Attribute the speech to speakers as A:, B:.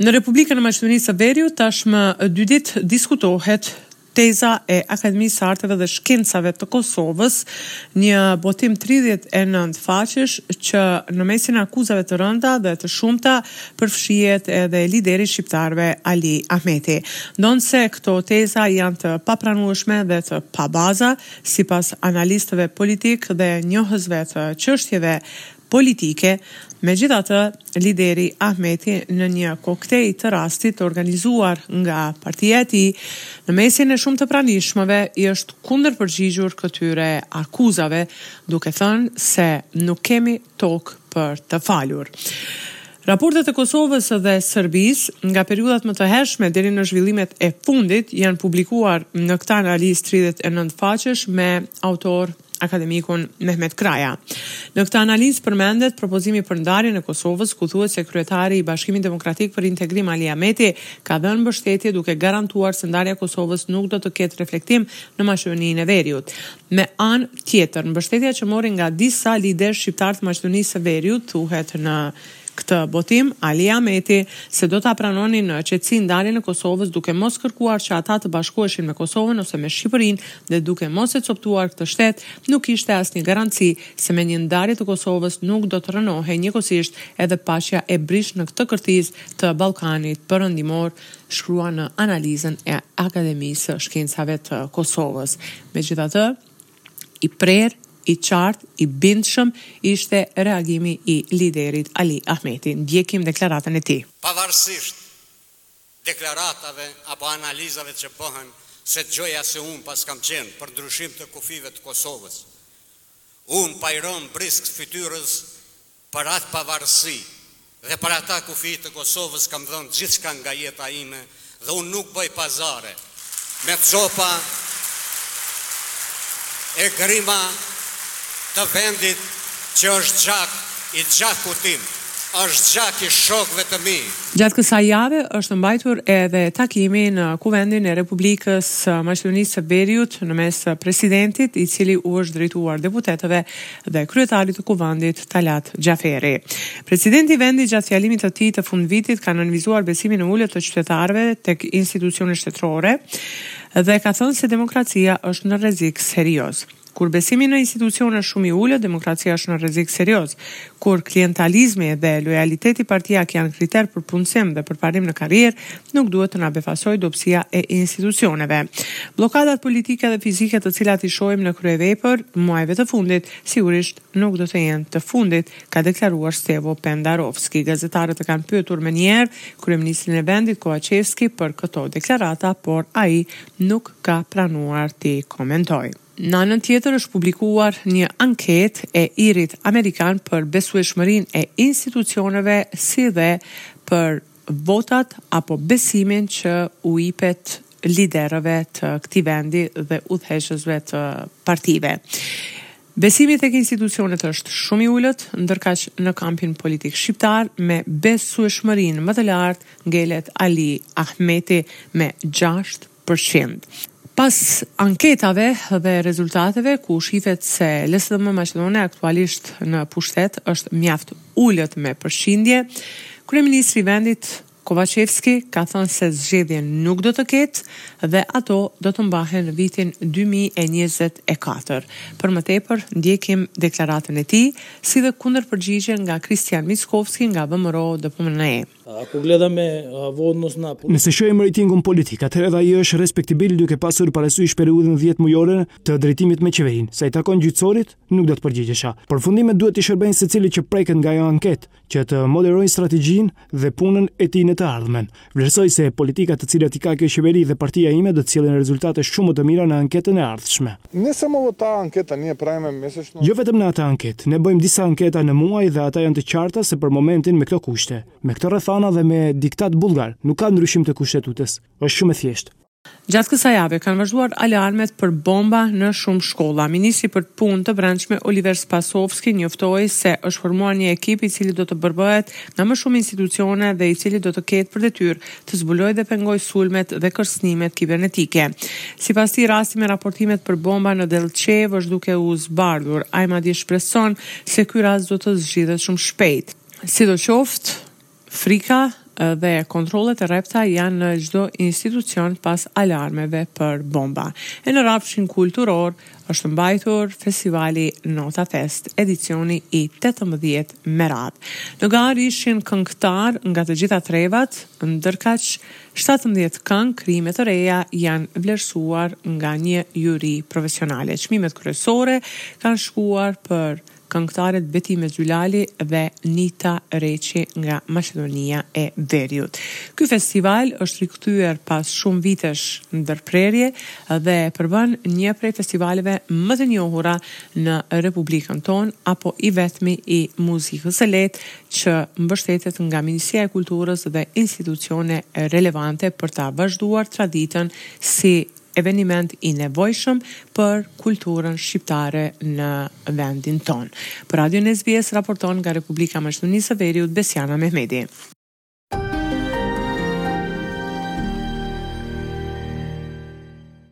A: Në Republikën e Maqedonisë së Veriut tashmë dy ditë diskutohet teza e Akademisë së Arteve dhe Shkencave të Kosovës, një botim 39 faqesh që në mesin e akuzave të rënda dhe të shumta përfshihet edhe lideri i shqiptarëve Ali Ahmeti. Ndonëse këto teza janë të papranueshme dhe të pabaza, Sipas analistëve politikë dhe njohësve të çështjeve politike, megjithatë, lideri Ahmeti në një koktej të rastit të organizuar nga partia e tij, në mesin e shumë të pranishmëve i është kundërpërgjigjur këtyre akuzave, duke thënë se nuk kemi tokë për të falur. Raportet e Kosovës dhe Serbisë nga periudhat më të hershme deri në zhvillimet e fundit janë publikuar në këtë analizë 39 faqesh me autor akademikun Mehmet Kraja. Në këtë analizë përmendet propozimi për ndarjen e Kosovës, ku thuhet se kryetari i Bashkimit Demokratik për Integrim Ali Ahmeti ka dhënë mbështetje duke garantuar se ndarja e Kosovës nuk do të ketë reflektim në Maqedoninë e Veriut. Me anë tjetër, mbështetja që mori nga disa liderë shqiptarë të Maqedonisë së Veriut, thuhet në këtë botim, Ali Ahmeti, se do ta pranonin në qetësi ndarjen e Kosovës duke mos kërkuar që ata të bashkoheshin me Kosovën ose me Shqipërinë dhe duke mos e copëtuar këtë shtet, nuk ishte asnjë garanci se me një ndarje të Kosovës nuk do të rrënohej njëkohësisht edhe paqja e brishtë në këtë kërthizë të Ballkanit Perëndimor, shkruan në analizën e Akademisë së Shkencave të Kosovës. Megjithatë, I prerë, i qartë, i bindshëm ishte reagimi i liderit Ali Ahmeti. Ndjekim deklaratën e tij.
B: Pavarësisht deklaratave apo analizave që bëhen se gjoja se unë paskam qenë për ndryshim të kufijve të Kosovës, unë pa i rënë brisk fytyrës Për atë pavarësi dhe për ata kufij të Kosovës kam dhënë gjithçka nga jeta ime dhe unë nuk bëj pazare me copa e grima të vendit që është gjak i gjakut tim, është gjak i shokëve të mi.
A: Gjatë kësaj jave është mbajtur edhe takimi në Kuvendin e Republikës së Maqedonisë së Veriut në mes të Presidentit, i cili u është drejtuar deputetëve dhe kryetarit të Kuvendit, Talat Xhaferi. Presidenti i vendit gjatë fjalimit të tij të fundvitit ka nënvizuar besimin e ulët të qytetarëve tek institucionet shtetërore dhe ka thënë se demokracia është në rrezik serioz. Kur besimi në institucione është shumë i ulët, demokracia është në rrezik serioz. Kur klientalizmi dhe lojaliteti partiak janë kriter për punësim dhe përparim në karrierë, Nuk duhet të na befasojë dobësia e institucioneve. Bllokadat politike dhe fizike të cilat i shohim në kryevepër muajve të fundit, sigurisht nuk do të jenë të fundit, ka deklaruar Stevo Pendarovski. Gazetarët e kanë pyetur menjëherë kryeministrin e vendit Kovaçevski për këto deklarata, por ai nuk ka pranuar t'i komentojë. Në anën tjetër është publikuar një anketë e IRI-t amerikan për besueshmërinë e institucioneve si dhe për votat apo besimin që u ipet liderëve të këtij vendi dhe udhëheqësve të partive. Besimi tek institucionet është shumë i ulët, ndërkaq në kampin politik shqiptar me besueshmërinë më të lartë ngelet Ali Ahmeti me gjashtë për qind. Pas anketave dhe rezultateve ku shifet se LSDM maqedonase aktualisht në pushtet është mjaft ulët me përqindje, kryeministri i vendit Kovaçevski ka thënë se zgjedhje nuk do të ketë dhe ato do të mbahen në vitin 2024. Për më tepër ndjekim deklaratën e tij, si dhe kundërpërgjigjen nga Kristian Mickoski nga
C: VMRO-DPMNE.
D: Nëse shohim rejtingun politik, atëherë edhe ajo është respektibil duke pasur parasysh periudhën dhjetë mujore të drejtimit me qeverinë. Sa i takon gjyqësorit, nuk do të përgjigjesha. Përfundimet duhet t'i shërbejnë secilit që preket nga ajo anketë, që të moderojë strategjinë dhe punën e tij në të ardhmen. Vlerësoj se politikat të cilat i ka kjo qeveri dhe partia ime do të sjellin rezultate shumë më të mira në anketën e ardhshme.
E: Nëse më vota anketë tani e prajme mesësh në.
D: Jo vetëm në atë anketë, ne bëjmë disa anketa në muaj dhe ata janë të qarta se për momentin me këto kushte, me këto rrethana dhe me diktat bullgar, nuk ka ndryshim të Kushtetutës. Është shumë e thjeshtë.
A: Gjatë kësaj jave kanë vazhduar alarmet për bomba në shumë shkolla. Ministri për Punë të Brendshme Oliver Spasovski njoftoi se është formuar një ekip i cili do të përbëhet nga më shumë institucione dhe i cili do të ketë për detyrë të zbulojë dhe pengojë sulmet dhe kërcënimet kibernetike. Sipas tij, rasti me raportimet për bomba në Dellçevë është duke u zbardhur. Ai madje shpreson se ky rast do të zgjidhet shumë shpejt. Sidoqoftë, frika dhe kontrollet e rrepta janë në çdo institucion pas alarmeve për bomba. E në rrafshin kulturor, është mbajtur festivali Nota Fest, edicioni i 18 me radhë. Në garë ishin këngëtarë nga të gjitha trevat, ndërkaq 17 këngë krijime të reja janë vlerësuar nga një juri profesionale. Çmimet kryesore kanë shkuar për këngëtaret Betime Zylali dhe Nita Reçi nga Maqedonia e Veriut. Ky festival është rikthyer pas shumë vitesh ndërprerje dhe përbën një prej festivaleve më të njohura në Republikën tonë, apo i vetmi i muzikës së lehtë që mbështetet nga Ministria e Kulturës dhe institucione relevante për ta vazhduar traditën si eveniment i nevojshëm për kulturën shqiptare në vendin tonë. Për Radion SBS raporton nga Republika e Maqedonisë së Veriut Besiana Mehmeti.